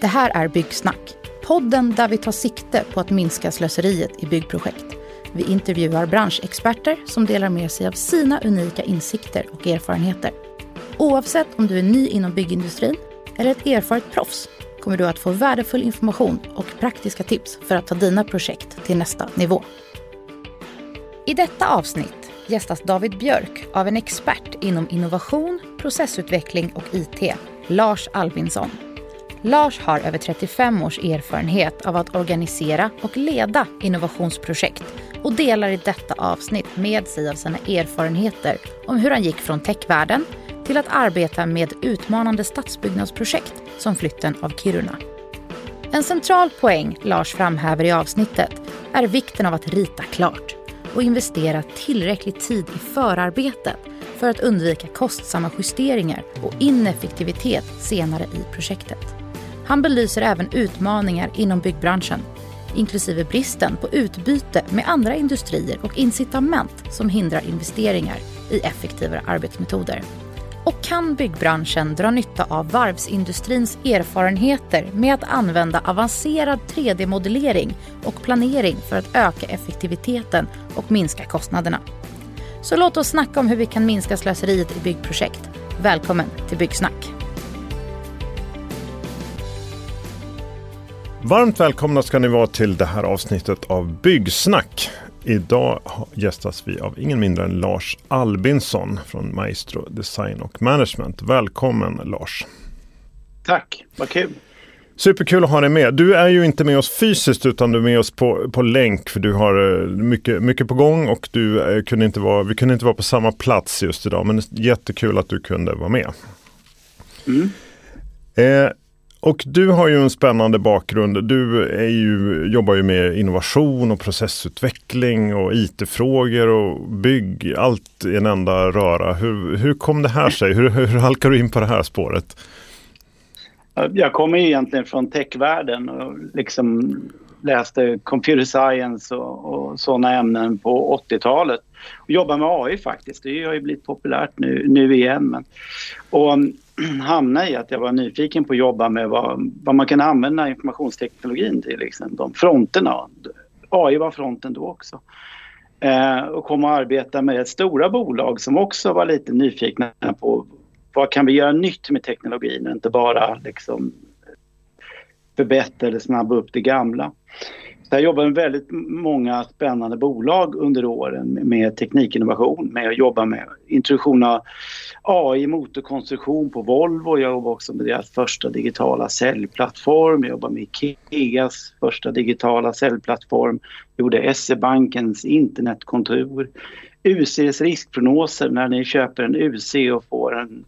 Det här är Byggsnack, podden där vi tar sikte på att minska slöseriet i byggprojekt. Vi intervjuar branschexperter som delar med sig av sina unika insikter och erfarenheter. Oavsett om du är ny inom byggindustrin eller ett erfaret proffs kommer du att få värdefull information och praktiska tips för att ta dina projekt till nästa nivå. I detta avsnitt gästas David Björk av en expert inom innovation, processutveckling och IT, Lars Albinsson. Lars har över 35 års erfarenhet av att organisera och leda innovationsprojekt och delar i detta avsnitt med sig av sina erfarenheter om hur han gick från techvärlden till att arbeta med utmanande stadsbyggnadsprojekt som flytten av Kiruna. En central poäng Lars framhäver i avsnittet är vikten av att rita klart och investera tillräcklig tid i förarbetet för att undvika kostsamma justeringar och ineffektivitet senare i projektet. Han belyser även utmaningar inom byggbranschen inklusive bristen på utbyte med andra industrier och incitament som hindrar investeringar i effektivare arbetsmetoder. Och kan byggbranschen dra nytta av varvsindustrins erfarenheter med att använda avancerad 3D-modellering och planering för att öka effektiviteten och minska kostnaderna? Så låt oss snacka om hur vi kan minska slöseriet i byggprojekt. Välkommen till Byggsnack! Varmt välkomna ska ni vara till det här avsnittet av Byggsnack. Idag gästas vi av ingen mindre än Lars Albinsson från Maestro Design och Management. Välkommen Lars! Tack, vad kul! Superkul att ha dig med. Du är ju inte med oss fysiskt utan du är med oss på, på länk för du har eh, mycket, mycket på gång och du eh, kunde inte vara, vi kunde inte vara på samma plats just idag men jättekul att du kunde vara med. Mm. Eh, och du har ju en spännande bakgrund. Du är ju, jobbar ju med innovation och processutveckling och IT-frågor och bygg. Allt i en enda röra. Hur, hur kom det här sig? Hur, hur halkar du in på det här spåret? Jag kommer egentligen från techvärlden och liksom läste computer science och, och sådana ämnen på 80-talet. Och jobbade med AI faktiskt. Det har ju blivit populärt nu, nu igen. Men, och um, hamnade i att jag var nyfiken på att jobba med vad, vad man kan använda informationsteknologin till. Liksom, de fronterna. AI var fronten då också. Eh, och kom att arbeta med ett stora bolag som också var lite nyfikna på vad kan vi göra nytt med teknologin och inte bara liksom förbättra eller snabba upp det gamla. Så jag jobbar med väldigt många spännande bolag under åren med teknikinnovation, med att jobba med introduktion av AI motorkonstruktion på Volvo. Jag jobbar också med deras första digitala säljplattform. Jag jobbar med Ikeas första digitala säljplattform. Jag gjorde SE-bankens internetkontor. UCs riskprognoser när ni köper en UC och får en,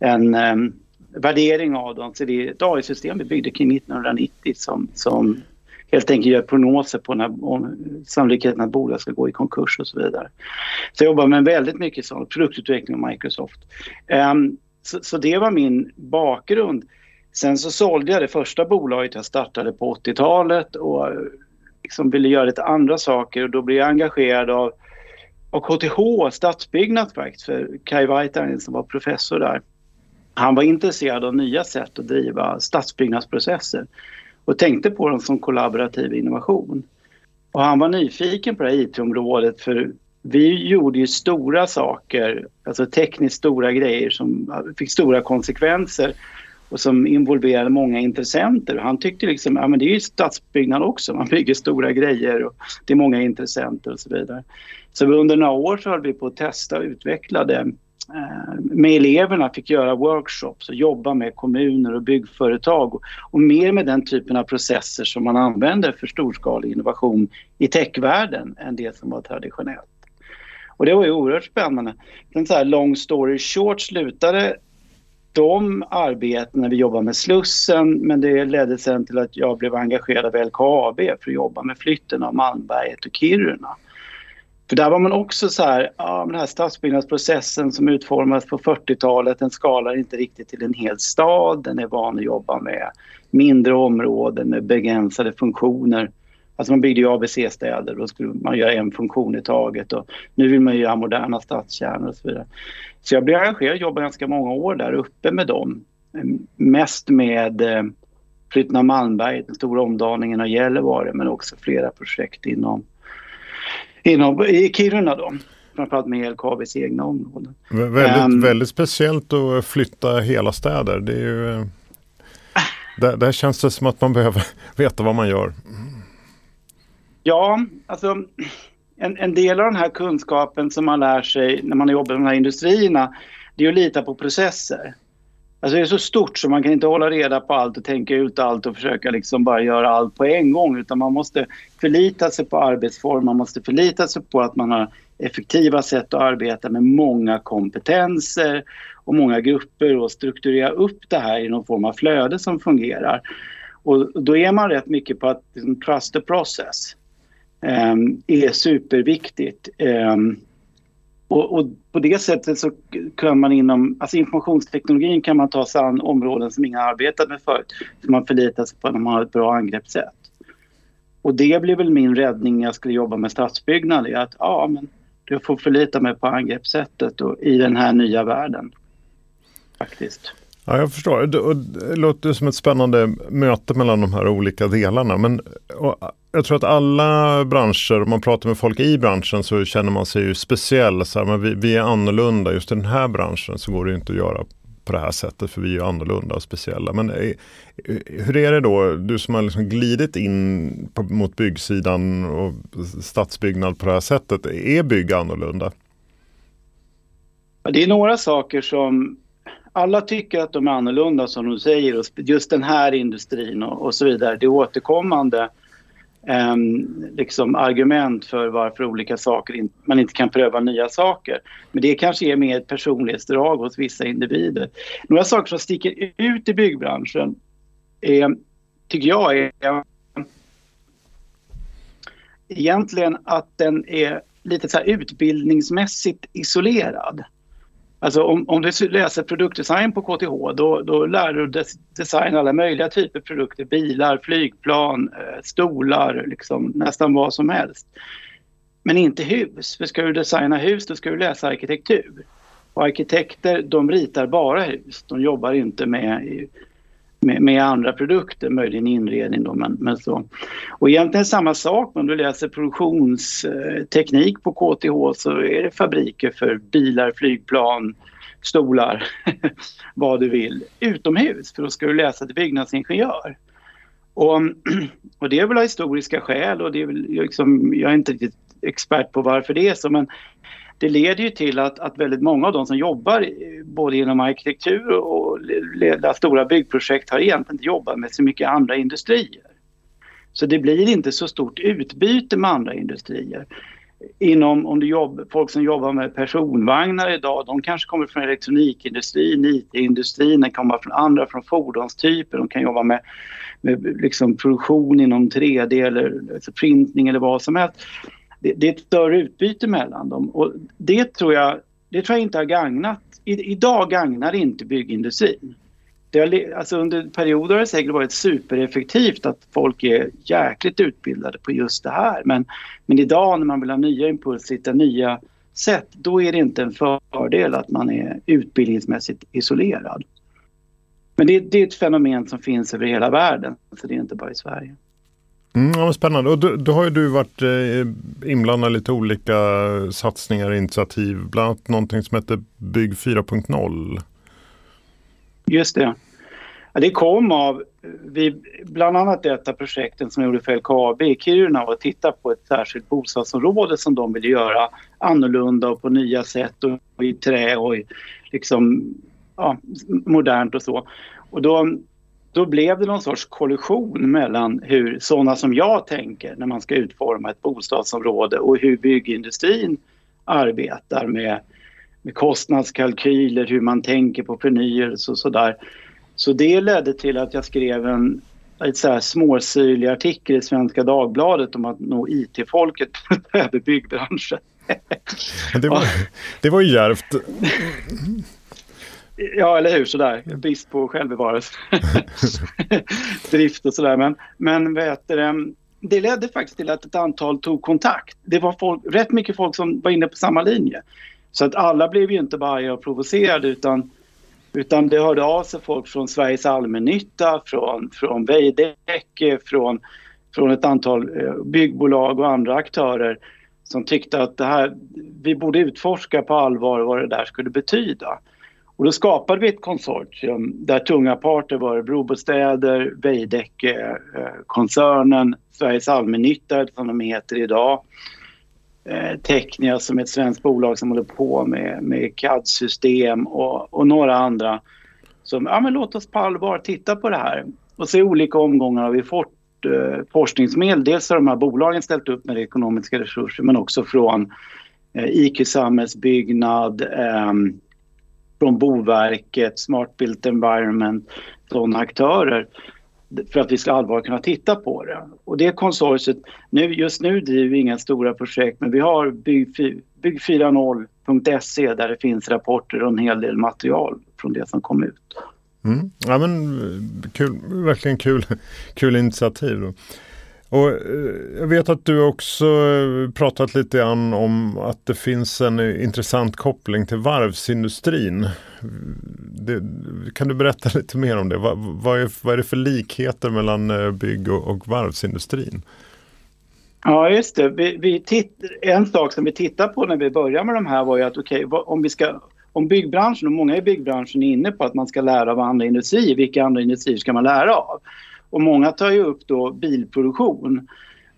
en um, värdering av dem. Så det är ett AI-system vi byggde kring 1990 som, som helt enkelt gör prognoser på när, sannolikheten att bolag ska gå i konkurs och så vidare. Så jag jobbar med väldigt mycket sånt, produktutveckling och Microsoft. Um, så, så, det var min bakgrund. Sen så sålde jag det första bolaget jag startade på 80-talet och liksom ville göra lite andra saker och då blev jag engagerad av, av KTH, stadsbyggnad faktiskt, för Kai Vaitanen som var professor där. Han var intresserad av nya sätt att driva stadsbyggnadsprocesser och tänkte på dem som kollaborativ innovation. Och han var nyfiken på det här IT-området för vi gjorde ju stora saker, alltså tekniskt stora grejer som fick stora konsekvenser och som involverade många intressenter. Han tyckte liksom, ja men det är ju stadsbyggnad också, man bygger stora grejer och det är många intressenter och så vidare. Så under några år så höll vi på att testa och utveckla det Eh, med eleverna fick göra workshops och jobba med kommuner och byggföretag och, och, mer med den typen av processer som man använder för storskalig innovation i techvärlden än det som var traditionellt. Och det var ju oerhört spännande. En så här long story short slutade de arbetena, vi jobbade med Slussen men det ledde sen till att jag blev engagerad av LKAB för att jobba med flytten av Malmberget och Kiruna. För där var man också så här, ja, den här stadsbyggnadsprocessen som utformades på 40-talet, den skalar inte riktigt till en hel stad. Den är van att jobba med mindre områden med begränsade funktioner. Alltså man byggde ju ABC-städer, då skulle man göra en funktion i taget och nu vill man göra moderna stadskärnor och så vidare. Så jag blev engagerad och jobbade ganska många år där uppe med dem. Mest med eh, flytten av Malmberget, den stora omdaningen av Gällivare men också flera projekt inom, inom i Kiruna då. Framförallt med LKABs egna områden. Väldigt, um, väldigt speciellt att flytta hela städer. Det är ju, där, där känns det som att man behöver veta vad man gör. Ja, alltså en, en, del av den här kunskapen som man lär sig när man jobbar i de här industrierna, det är att lita på processer. Alltså det är så stort så man kan inte hålla reda på allt och tänka ut allt och försöka liksom bara göra allt på en gång utan man måste förlita sig på arbetsform, man måste förlita sig på att man har effektiva sätt att arbeta med många kompetenser och många grupper och strukturera upp det här i någon form av flöde som fungerar. Och då är man rätt mycket på att liksom, trust the process um, är superviktigt. Um, och, och, på det sättet så kan man inom alltså informationsteknologin kan man ta sig an områden som ingen arbetat med förut. Som man förlitar sig på att man har ett bra angreppssätt. Och det blev väl min räddning när jag skulle jobba med stadsbyggnad. Att ja, men jag får förlita mig på angreppssättet och i den här nya världen. Faktiskt. Ja, jag förstår. Det, det låter som ett spännande möte mellan de här olika delarna. Men jag tror att alla branscher, om man pratar med folk i branschen så känner man sig ju speciell. Så här, men vi, vi, är annorlunda. Just i den här branschen så går det inte att göra på det här sättet för vi är annorlunda och speciella. Men eh, eh, hur är det då, du som har liksom glidit in på, mot byggsidan och stadsbyggnad på det här sättet. Är bygg annorlunda? Det är några saker som alla tycker att de är annorlunda som du säger just den här industrin och, och så vidare. Det är återkommande eh, liksom argument för varför olika saker in, man inte kan pröva nya saker. Men det kanske är mer ett personlighetsdrag hos vissa individer. Några saker som sticker ut i byggbranschen är, tycker jag är egentligen att den är lite så utbildningsmässigt isolerad. Alltså om, om du läser produktdesign på KTH då, då lär du des, designa alla möjliga typer av produkter. Bilar, flygplan, eh, stolar, liksom nästan vad som helst. Men inte hus. För ska du designa hus då ska du läsa arkitektur. Och arkitekter de ritar bara hus. De jobbar inte med med, med, andra produkter, möjligen inredning då, men, men så. Och egentligen samma sak om du läser produktionsteknik på KTH så är det fabriker för bilar, flygplan, stolar, vad du vill, utomhus för då ska du läsa till byggnadsingenjör. Och, och det är väl av historiska skäl och det är väl liksom, jag är inte riktigt expert på varför det är så men det leder ju till att, att väldigt många av de som jobbar eh, både inom arkitektur och leda stora byggprojekt har egentligen inte jobbat med så mycket andra industrier. Så det blir inte så stort utbyte med andra industrier. Inom, om du jobb, folk som jobbar med personvagnar idag, de kanske kommer från elektronikindustrin, IT-industrin, de kommer från andra, från fordonstyper, de kan jobba med, med liksom produktion inom 3D eller alltså printning eller vad som helst det, det, är ett större utbyte mellan dem och det tror jag, det tror jag inte har gagnat. I, idag gagnar inte byggindustrin. Det har, alltså under perioder har det säkert varit supereffektivt att folk är jäkligt utbildade på just det här. Men, men idag när man vill ha nya impulser, hitta nya sätt, då är det inte en fördel att man är utbildningsmässigt isolerad. Men det, det är ett fenomen som finns över hela världen, så det är inte bara i Sverige. Mm, ja, spännande. Och då, då har ju du varit eh, inblandad i lite olika satsningar och initiativ. Bland annat någonting som heter Bygg 4.0. Just det. Ja, det kom av vi, bland annat detta projektet som jag gjorde för LKAB i Kiruna och titta på ett särskilt bostadsområde som de ville göra annorlunda och på nya sätt och, och i trä och i, liksom, ja, modernt och så. Och då då blev det någon sorts kollision mellan hur sådana som jag tänker när man ska utforma ett bostadsområde och hur byggindustrin arbetar med, med kostnadskalkyler, hur man tänker på förnyelse och sådär. Så det ledde till att jag skrev en ett så här småsyrlig artikel i Svenska Dagbladet om att nå IT-folket över byggbranschen. det, var, det var ju djärvt. Ja, eller hur, sådär. Brist på självbevarelse. Drift och sådär. Men, men vet du, det ledde faktiskt till att ett antal tog kontakt. Det var folk, rätt mycket folk som var inne på samma linje. Så att alla blev ju inte bara och provocerade utan Utan det hörde av sig folk från Sveriges allmännytta, från, från Veidekke, från, från ett antal eh, byggbolag och andra aktörer som tyckte att det här, vi borde utforska på allvar vad det där skulle betyda. Och då skapade vi ett konsortium där tunga parter var Brobostäder, Veidekke-koncernen, eh, Sveriges allmännytta som de heter idag, eh, Technia som är ett svenskt bolag som håller på med, med CAD-system och, och, några andra. Som, ja men låt oss på allvar titta på det här. Och så i olika omgångar har vi fått eh, forskningsmedel. Dels har de här bolagen ställt upp med ekonomiska resurser men också från eh, IQ Samhällsbyggnad, eh, från Boverket, Smart Built Environment, sådana aktörer för att vi ska allvarligt kunna titta på det. Och det konsortiet, nu, just nu driver vi inga stora projekt men vi har bygg40.se bygg där det finns rapporter och en hel del material från det som kom ut. Mm. Ja men kul, verkligen kul, kul initiativ. Då. Och eh, jag vet att du också eh, pratat lite grann om att det finns en eh, intressant koppling till varvsindustrin. Det, kan du berätta lite mer om det? Vad, vad, är, vad är det för likheter mellan bygg och, och varvsindustrin? Ja, just det. Vi, vi titt, en sak som vi tittar på när vi börjar med de här var ju att okej, okay, om vi ska om byggbranschen, och många i byggbranschen är inne på att man ska lära av andra industrier, vilka andra industrier ska man lära av? Och många tar ju upp då bilproduktion.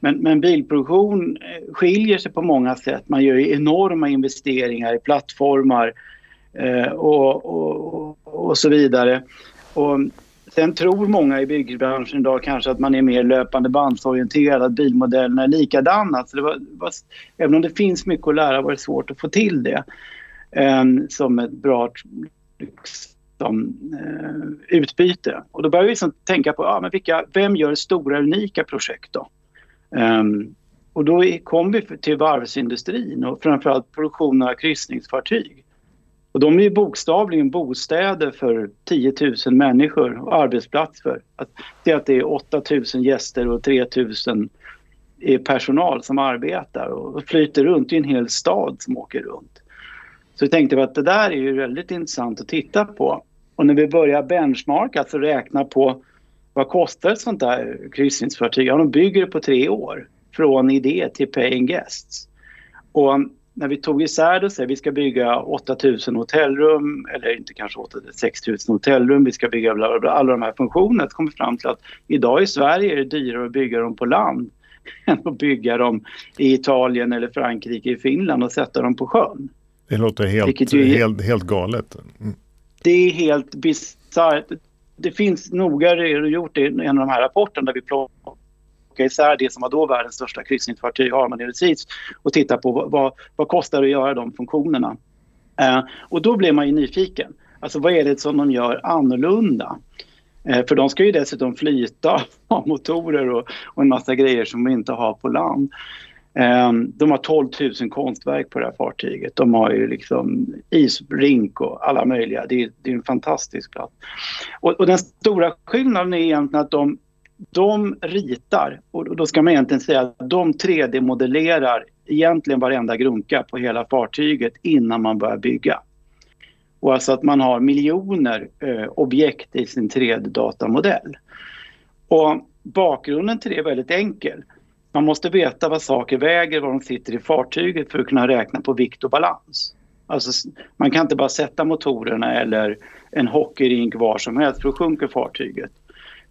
Men, men, bilproduktion eh, skiljer sig på många sätt. Man gör enorma investeringar i plattformar eh, och, och, och, så vidare. Och sen tror många i byggbranschen idag kanske att man är mer löpande bandsorienterad, att bilmodellerna är likadana. Så det var, var, även om det finns mycket att lära var det svårt att få till det eh, som ett bra som eh, utbyte. Och då börjar vi liksom tänka på ah, men vilka, vem gör stora unika projekt då? Um, och då kom vi till varvsindustrin och framförallt produktionen av kryssningsfartyg. Och de är ju bokstavligen bostäder för 10 000 människor och arbetsplats för. Att, det att det är 8 000 gäster och 3 000 personal som arbetar och flyter runt. Det är en hel stad som åker runt. Så vi tänkte att det där är ju väldigt intressant att titta på. Och när vi börjar benchmarka, alltså räkna på vad kostar ett sånt där kryssningsfartyg? Ja, de bygger det på tre år. Från idé till paying guests. Och när vi tog isär det och sa vi ska bygga 8000 hotellrum eller inte kanske 6000 hotellrum, vi ska bygga bla, bla, bla, alla de här funktionerna så kom vi fram till att idag i Sverige är det dyrare att bygga dem på land än att bygga dem i Italien eller Frankrike, i Finland och sätta dem på sjön. Det låter helt, ju, helt, helt galet. Mm. Det är helt bisarrt. Det finns noga redogjort i en av de här rapporterna där vi plockar isär det som var då världens största kryssningsfartyg, Harman Seas och tittar på vad, vad, vad kostar det att göra de funktionerna. Eh, och då blir man ju nyfiken. Alltså vad är det som de gör annorlunda? Eh, för de ska ju dessutom flyta, ha motorer och, och en massa grejer som vi inte har på land. Ehm, de har 12 000 konstverk på det här fartyget. De har ju liksom isrink och alla möjliga. Det är, det är en fantastisk plats. Och, och, den stora skillnaden är egentligen att de, de ritar, och då ska man egentligen säga att de 3D-modellerar egentligen varenda grunka på hela fartyget innan man börjar bygga. Och alltså att man har miljoner eh, objekt i sin 3D-datamodell. Och bakgrunden till det är väldigt enkel. Man måste veta vad saker väger, var de sitter i fartyget för att kunna räkna på vikt och balans. Alltså, man kan inte bara sätta motorerna eller en hockeyrink var som helst för då sjunker fartyget.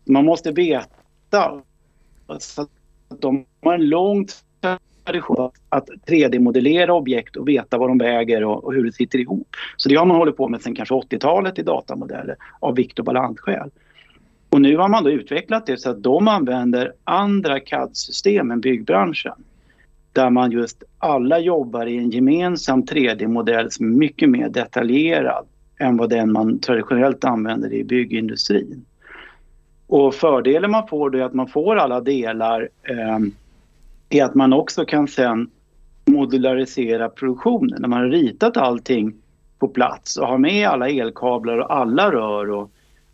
Man måste veta alltså, att de har en lång tradition att 3D-modellera objekt och veta vad de väger och, och, hur det sitter ihop. Så det har man hållit på med sedan kanske 80-talet i datamodeller av vikt och balansskäl. Och nu har man då utvecklat det så att de använder andra CAD-system än byggbranschen. Där man just alla jobbar i en gemensam 3D-modell som är mycket mer detaljerad än vad den man traditionellt använder i byggindustrin. Och fördelen man får då är att man får alla delar eh, är att man också kan sen modularisera produktionen. När man har ritat allting på plats och har med alla elkablar och alla rör och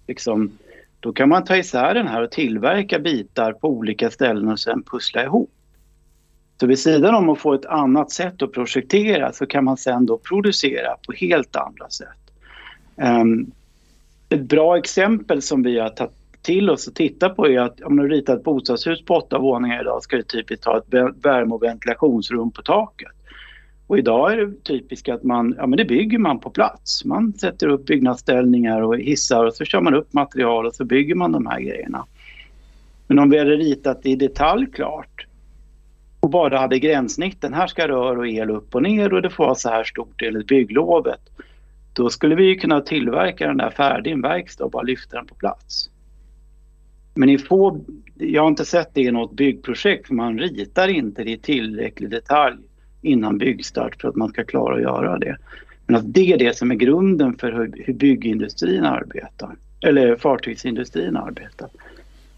liksom då kan man ta isär den här och tillverka bitar på olika ställen och sen pussla ihop. Så vid sidan om att få ett annat sätt att projektera så kan man sen då producera på helt andra sätt. Um, Ett bra exempel som vi har tagit till oss och tittat på är att om du ritar ett bostadshus på åtta våningar idag ska du typiskt ha ett värme och ventilationsrum på taket. Och idag är det typiskt att man, ja men det bygger man på plats. Man sätter upp byggnadsställningar och hissar och så kör man upp material och så bygger man de här grejerna. Men om vi hade ritat i detalj klart och bara hade gränssnitten, här ska rör och el upp och ner och det får vara så här stort enligt bygglovet. Då skulle vi kunna tillverka den där färdig i en verkstad och bara lyfta den på plats. Men i få, jag har inte sett det i något byggprojekt för man ritar inte det i tillräcklig detalj innan byggstart för att man ska klara att göra det. Men att det är det som är grunden för hur, byggindustrin arbetar, eller fartygsindustrin arbetar.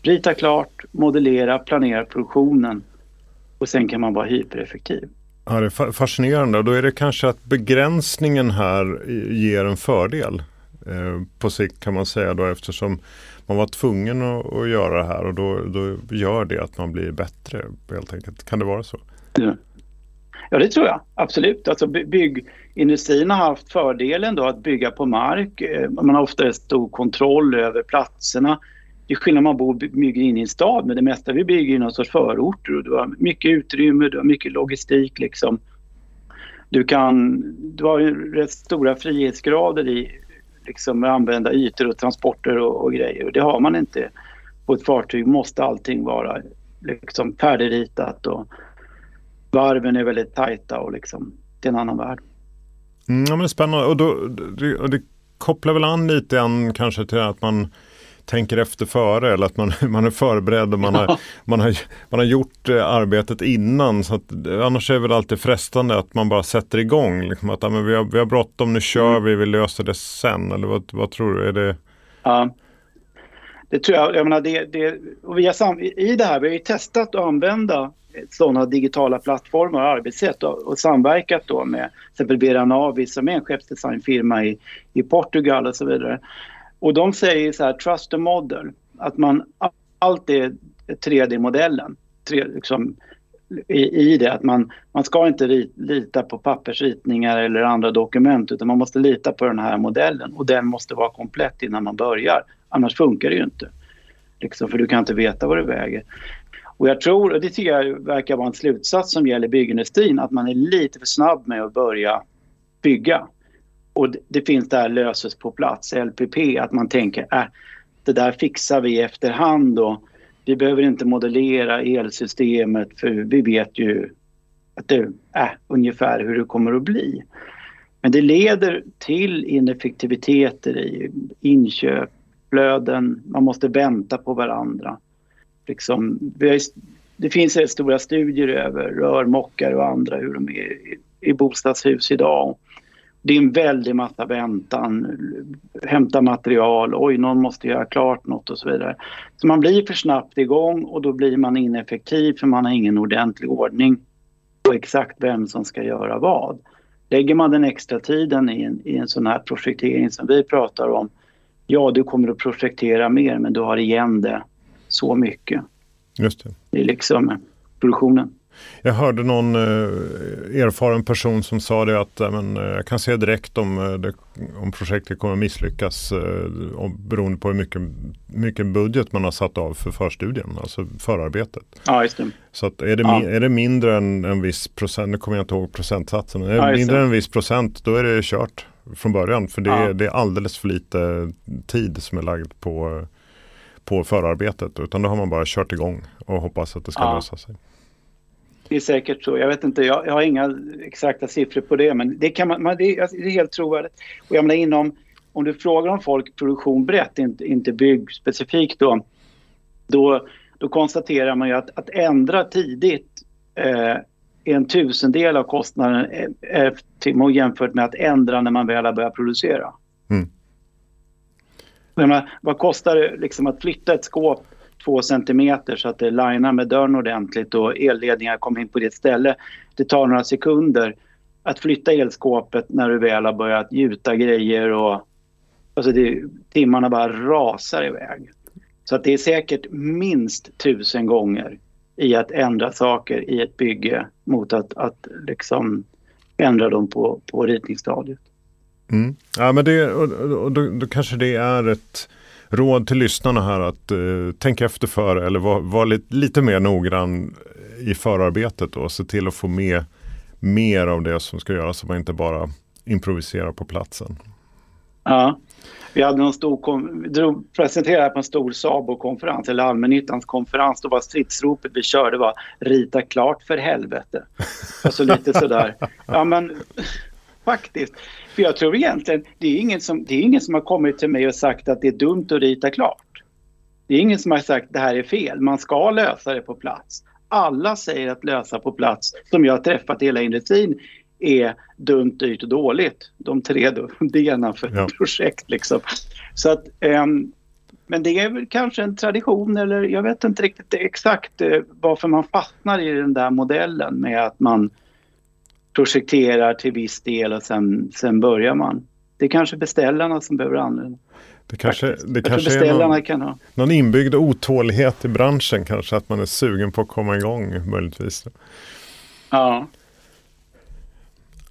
Rita klart, modellera, planera produktionen och sen kan man vara hypereffektiv. Ja, det är fascinerande. Då är det kanske att begränsningen här ger en fördel eh, på sikt kan man säga då eftersom man var tvungen att, att göra det här och då, då gör det att man blir bättre helt enkelt. Kan det vara så? Ja. Ja, det tror jag absolut. Alltså byggindustrin har haft fördelen då att bygga på mark. Eh, man har ofta stor kontroll över platserna. Det är skillnad om man bor bygger in i en stad men det mesta vi bygger i någon sorts förorter och du har mycket utrymme, du har mycket logistik liksom. Du kan, du har rätt stora frihetsgrader i liksom att använda ytor och transporter och, och grejer och det har man inte. På ett fartyg måste allting vara liksom färdigritat och varven är väldigt tajta och liksom, det är en annan värld. Mm, ja, men spännande och, då, det, och det kopplar väl an lite grann kanske till att man tänker efter före eller att man, man är förberedd och man, har, man, har, man har gjort eh, arbetet innan. Så att, annars är det väl alltid frestande att man bara sätter igång. Liksom att ja, men vi, har, vi har bråttom, nu kör mm. vi, vi löser det sen. Eller vad, vad tror du? Är det... Ja. Det tror jag. jag menar, det, det, och vi har I det här, vi har ju testat att använda sådana digitala plattformar och arbetssätt och, och samverkat då med till exempel Vera Navi som är en skeppsdesignfirma i, i Portugal och så vidare. Och de säger så här, trust the model, att man allt är 3D-modellen. liksom, i, i, det att man, man ska inte rit, lita på pappersritningar eller andra dokument utan man måste lita på den här modellen och den måste vara komplett innan man börjar. Annars funkar det ju inte. Liksom, för du kan inte veta vad det väger. Och jag tror, och det tycker jag verkar vara en slutsats som gäller byggindustrin, att man är lite för snabb med att börja bygga. Och det finns där löses på plats, LPP, att man tänker äh, det där fixar vi i efterhand och vi behöver inte modellera elsystemet för vi vet ju att det är äh, ungefär hur det kommer att bli. Men det leder till ineffektiviteter i inköp, flöden, man måste vänta på varandra. Liksom, har, det finns rätt stora studier över rörmokare och andra hur de är i, i bostadshus idag. Det är en väldig massa väntan, hämta material, oj någon måste göra klart något och så vidare. Så man blir för snabbt igång och då blir man ineffektiv för man har ingen ordentlig ordning på exakt vem som ska göra vad. Lägger man den extra tiden i en, i en sån här projektering som vi pratar om, ja du kommer att projektera mer men du har igen det så mycket. Just det. Det är liksom produktionen. Jag hörde någon eh, erfaren person som sa det att eh, men, eh, jag kan se direkt om, det, om projektet kommer misslyckas eh, om, beroende på hur mycket, mycket budget man har satt av för förstudien, alltså förarbetet. Ja, just det. Så att är, det, ja. är det mindre än en viss procent, nu kommer jag inte ihåg procentsatsen, är det ja, mindre än en viss procent då är det kört från början. För det, ja. det är alldeles för lite tid som är lagd på på förarbetet utan då har man bara kört igång och hoppas att det ska ja. lösa sig. Det är säkert så. Jag vet inte, jag, jag har inga exakta siffror på det men det, kan man, man det, är, det, är, helt trovärdigt. Och jag menar inom, om du frågar om folk produktion brett, inte, inte bygg specifikt då, då, då konstaterar man ju att, att ändra tidigt eh, är en tusendel av kostnaden eh, jämfört med att ändra när man väl har börjat producera. Mm. Menar, vad kostar det liksom att flytta ett skåp två centimeter så att det linar med dörren ordentligt och elledningar kommer in på ditt ställe. Det tar några sekunder att flytta elskåpet när du väl har börjat gjuta grejer och alltså det, timmarna bara rasar iväg. Så att det är säkert minst tusen gånger i att ändra saker i ett bygge mot att, att liksom ändra dem på, på ritningsstadiet. Mm. Ja, men det, och, och då, då, kanske det är ett råd till lyssnarna här att uh, tänka efter före eller vara var lite, lite mer noggrann i förarbetet och se till att få med mer av det som ska göras så man inte bara improviserar på platsen. Ja, vi hade någon stor, drog, presenterade på en stor SABO-konferens eller allmännyttans konferens. Då var stridsropet vi körde var rita klart för helvete. Alltså lite sådär. Ja men faktiskt. För jag tror egentligen, det är, ingen som, det är ingen som har kommit till mig och sagt att det är dumt att rita klart. Det är ingen som har sagt att det här är fel, man ska lösa det på plats. Alla säger att lösa på plats, som jag har träffat i hela industrin, är dumt, dyrt och dåligt. De tre delarna för ja. projekt. Liksom. Så att, um, men det är väl kanske en tradition eller jag vet inte riktigt exakt uh, varför man fastnar i den där modellen med att man projekterar till viss del och sen, sen börjar man. Det är kanske beställarna som behöver använda det kanske, det kanske är någon, kan ha. någon inbyggd otålighet i branschen kanske, att man är sugen på att komma igång möjligtvis. Ja.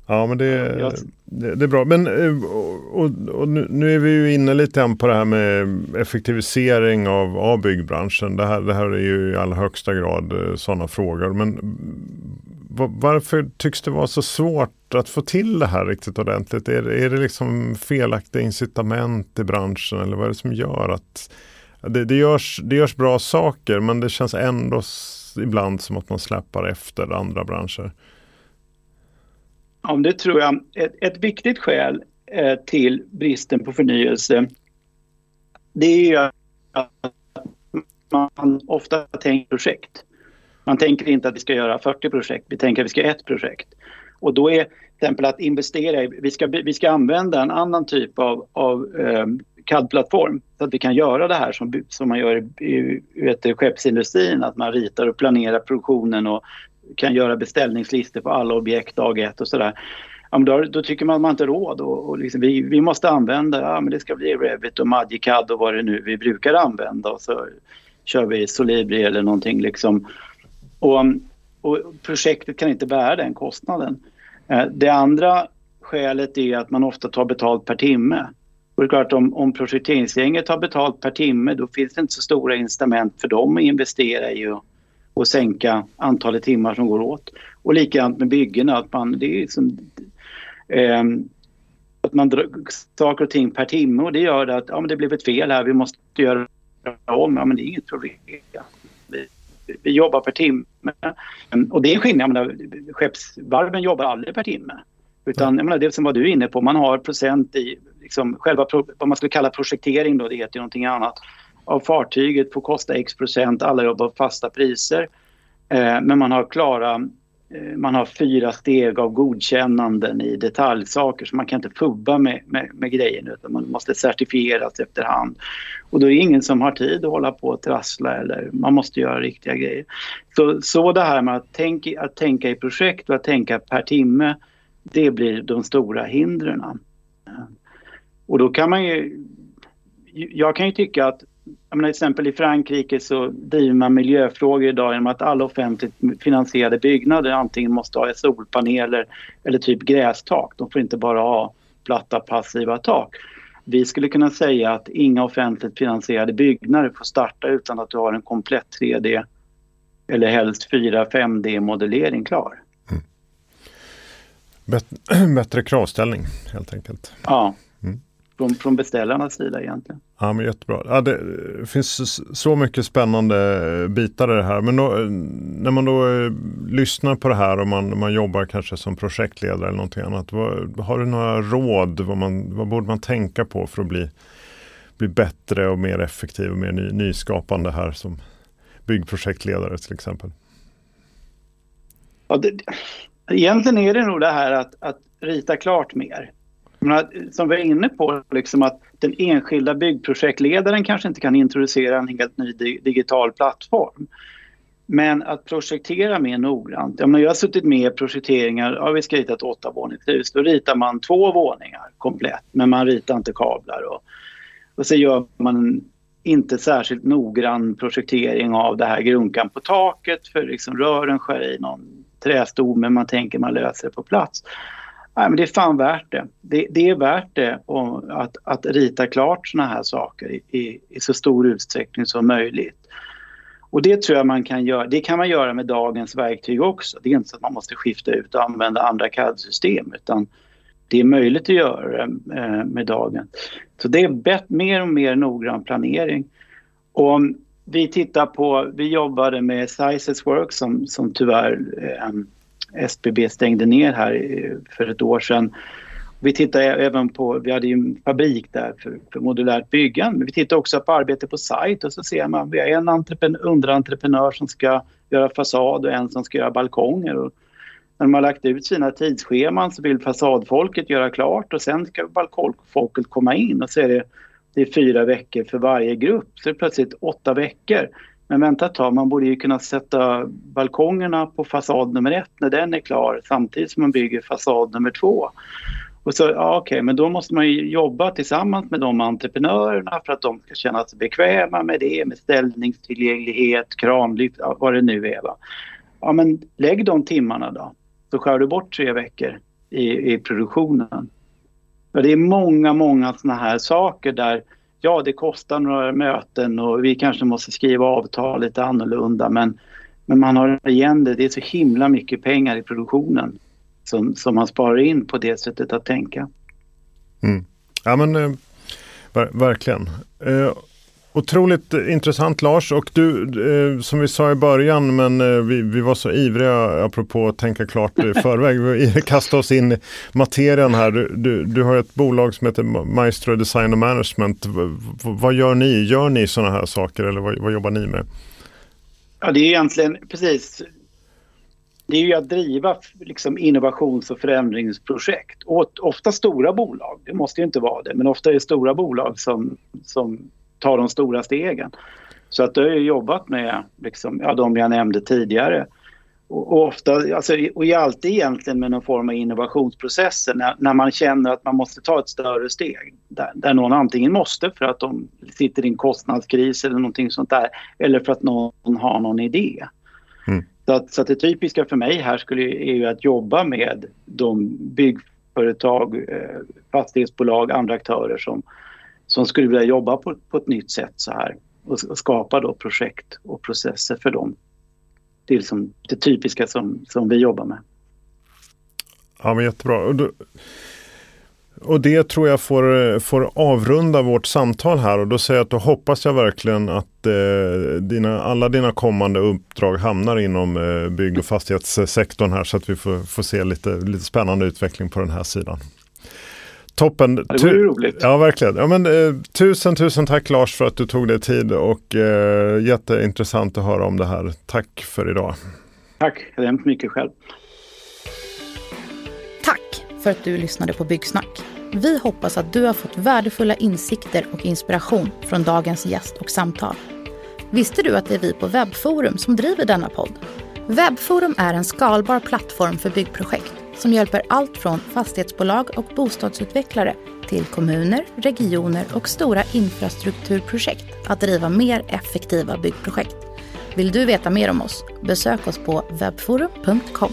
Ja, men det, det, det, är bra. Men eh, och, och, nu, nu, är vi ju inne lite grann på det här med effektivisering av, av byggbranschen. Det här, det här är ju i allra högsta grad eh, sådana frågor. Men varför tycks det vara så svårt att få till det här riktigt ordentligt? Är, är det liksom felaktiga incitament i branschen eller vad är det som gör att det, det, görs, det görs bra saker men det känns ändå ibland som att man släpar efter andra branscher? Ja, det tror jag. Ett, ett viktigt skäl eh, till bristen på förnyelse det är ju att man ofta tänker projekt. Man tänker inte att vi ska göra 40 projekt, vi tänker att vi ska göra ett projekt. Och då är till exempel att investera i, vi ska, vi ska använda en annan typ av, av eh, CAD-plattform så att vi kan göra det här som, som man gör i, i vet, skeppsindustrin, att man ritar och planerar produktionen och kan göra beställningslistor på alla objekt dag ett och sådär. Ja, då, då, tycker man att man inte har råd och, och liksom, vi, vi måste använda, ja men det ska bli Revit och Magicad och vad det nu vi brukar använda och så kör vi Solibri eller någonting liksom. Och, och projektet kan inte bära den kostnaden. Eh, det andra skälet är att man ofta tar betalt per timme. Och det är klart om, om projekteringsgänget tar betalt per timme då finns det inte så stora incitament för dem att investera i och, och sänka antalet timmar som går åt. Och likadant med byggena, att man, det är liksom... eh, att man drar saker och ting per timme och det gör att ja, men det blev ett fel här, vi måste göra om. Ja, men det är inget problem vi jobbar per timme. Och det är en skillnad, jag menar, skeppsvarven jobbar aldrig per timme. Utan jag menar, det som var du inne på, man har procent i liksom, själva vad man skulle kalla projektering då, det heter ju någonting annat. Av fartyget får kosta x procent, alla jobbar fasta priser. Eh, men man har klara Eh, man har fyra steg av godkännanden i detaljsaker så man kan inte fubba med, med, med grejerna utan man måste certifieras efterhand. Och då är det ingen som har tid att hålla på och trassla eller man måste göra riktiga grejer. Så, så det här med att, tänka, att tänka i projekt och att tänka per timme det blir de stora hindren. Eh, och då kan man ju... Jag kan ju tycka att menar, till exempel i Frankrike så driver man miljöfrågor idag genom att alla offentligt finansierade byggnader antingen måste ha solpaneler eller typ grästak. De får inte bara ha platta passiva tak. Vi skulle kunna säga att inga offentligt finansierade byggnader får starta utan att du har en komplett 3D eller helst 4-5D modellering klar. Mm. Bättre kravställning helt enkelt. Ja från, från beställarnas sida egentligen. Ja, men jättebra. Ja, det finns så mycket spännande bitar i det här. Men då, när man då eh, lyssnar på det här och man, man jobbar kanske som projektledare eller någonting annat. Vad, har du några råd? Vad, man, vad borde man tänka på för att bli, bli bättre och mer effektiv och mer ny, nyskapande här som byggprojektledare till exempel? Ja, det, egentligen är det nog det här att, att rita klart mer som vi är inne på, liksom att den enskilda byggprojektledaren kanske inte kan introducera en helt ny digital plattform. Men att projektera mer noggrant. Jag, menar, jag har suttit med i projekteringar, ja, vi ska rita ett åttavåningshus. Då ritar man två våningar komplett, men man ritar inte kablar. Och, och så gör man inte särskilt noggrann projektering av det här grunkan på taket för liksom rören skär i någon trästomme, man tänker man löser det på plats. Nej, men det är fan värt det. Det, det är värt det att, att rita klart såna här saker i, i, i, så stor utsträckning som möjligt. Och det tror jag man kan göra. Det kan man göra med dagens verktyg också. Det är inte så att man måste skifta ut och använda andra CAD-system utan det är möjligt att göra det med dagen. Så det är bett, mer och mer noggrann planering. Och vi tittar på, vi jobbade med Sizes Work som, som tyvärr eh, SBB stängde ner här för ett år sedan. Vi tittar även på, vi hade ju en fabrik där för, för modulärt byggande, men vi tittar också på arbete på sajt och så ser man, vi har en entreprenör, underentreprenör som ska göra fasad och en som ska göra balkonger. Och när de har lagt ut sina tidsscheman så vill fasadfolket göra klart och sen ska balkongfolket komma in och så är det, det är fyra veckor för varje grupp. Så det är plötsligt åtta veckor. Men vänta ett tag, man borde ju kunna sätta balkongerna på fasad nummer ett när den är klar samtidigt som man bygger fasad nummer två. Och så, ja, okej, okay, men då måste man ju jobba tillsammans med de entreprenörerna för att de ska känna sig bekväma med det, med ställningstillgänglighet, kranlyft, vad det nu är. Va? Ja, men lägg de timmarna då, så skär du bort tre veckor i, i produktionen. Och det är många, många sådana här saker där ja, det kostar några möten och vi kanske måste skriva avtal lite annorlunda men, men man har igen det. Det är så himla mycket pengar i produktionen som, som man sparar in på det sättet att tänka. Mm. Ja men eh, ver verkligen. Eh, Otroligt intressant Lars och du eh, som vi sa i början men eh, vi, vi, var så ivriga apropå att tänka klart i förväg. Vi kastade oss in i materien här. Du, du, du, har ett bolag som heter Maestro Design och Management. V vad gör ni? Gör ni sådana här saker eller vad, vad, jobbar ni med? Ja det är egentligen precis det är ju att driva liksom, innovations och förändringsprojekt. Och ofta stora bolag, det måste ju inte vara det, men ofta är det stora bolag som, som ta de stora stegen. Så att jag har jobbat med liksom, ja, de jag nämnde tidigare. Och, och ofta, alltså, och är alltid egentligen med någon form av innovationsprocesser när, när man känner att man måste ta ett större steg. Där, där någon antingen måste för att de sitter i en kostnadskris eller någonting sånt där. Eller för att någon har någon idé. Mm. Så, att, så att det typiska för mig här skulle, är ju att jobba med de byggföretag, eh, fastighetsbolag, andra aktörer som, som skulle vilja jobba på, på ett nytt sätt så här och, och skapa då projekt och processer för dem. Det är liksom det typiska som, som vi jobbar med. Ja men jättebra. Och, då, och det tror jag får, får avrunda vårt samtal här och då säger jag att då hoppas jag verkligen att eh, dina, alla dina kommande uppdrag hamnar inom eh, bygg och fastighetssektorn här så att vi får, får se lite, lite spännande utveckling på den här sidan. Toppen. det vore roligt. Ja, verkligen. Ja, men, eh, tusen, tusen tack Lars för att du tog dig tid och eh, jätteintressant att höra om det här. Tack för idag. Tack så hemskt mycket själv. Tack för att du lyssnade på Byggsnack. Vi hoppas att du har fått värdefulla insikter och inspiration från dagens gäst och samtal. Visste du att det är vi på Webbforum som driver denna podd? Webbforum är en skalbar plattform för byggprojekt som hjälper allt från fastighetsbolag och bostadsutvecklare till kommuner, regioner och stora infrastrukturprojekt att driva mer effektiva byggprojekt. Vill du veta mer om oss? Besök oss på webbforum.com.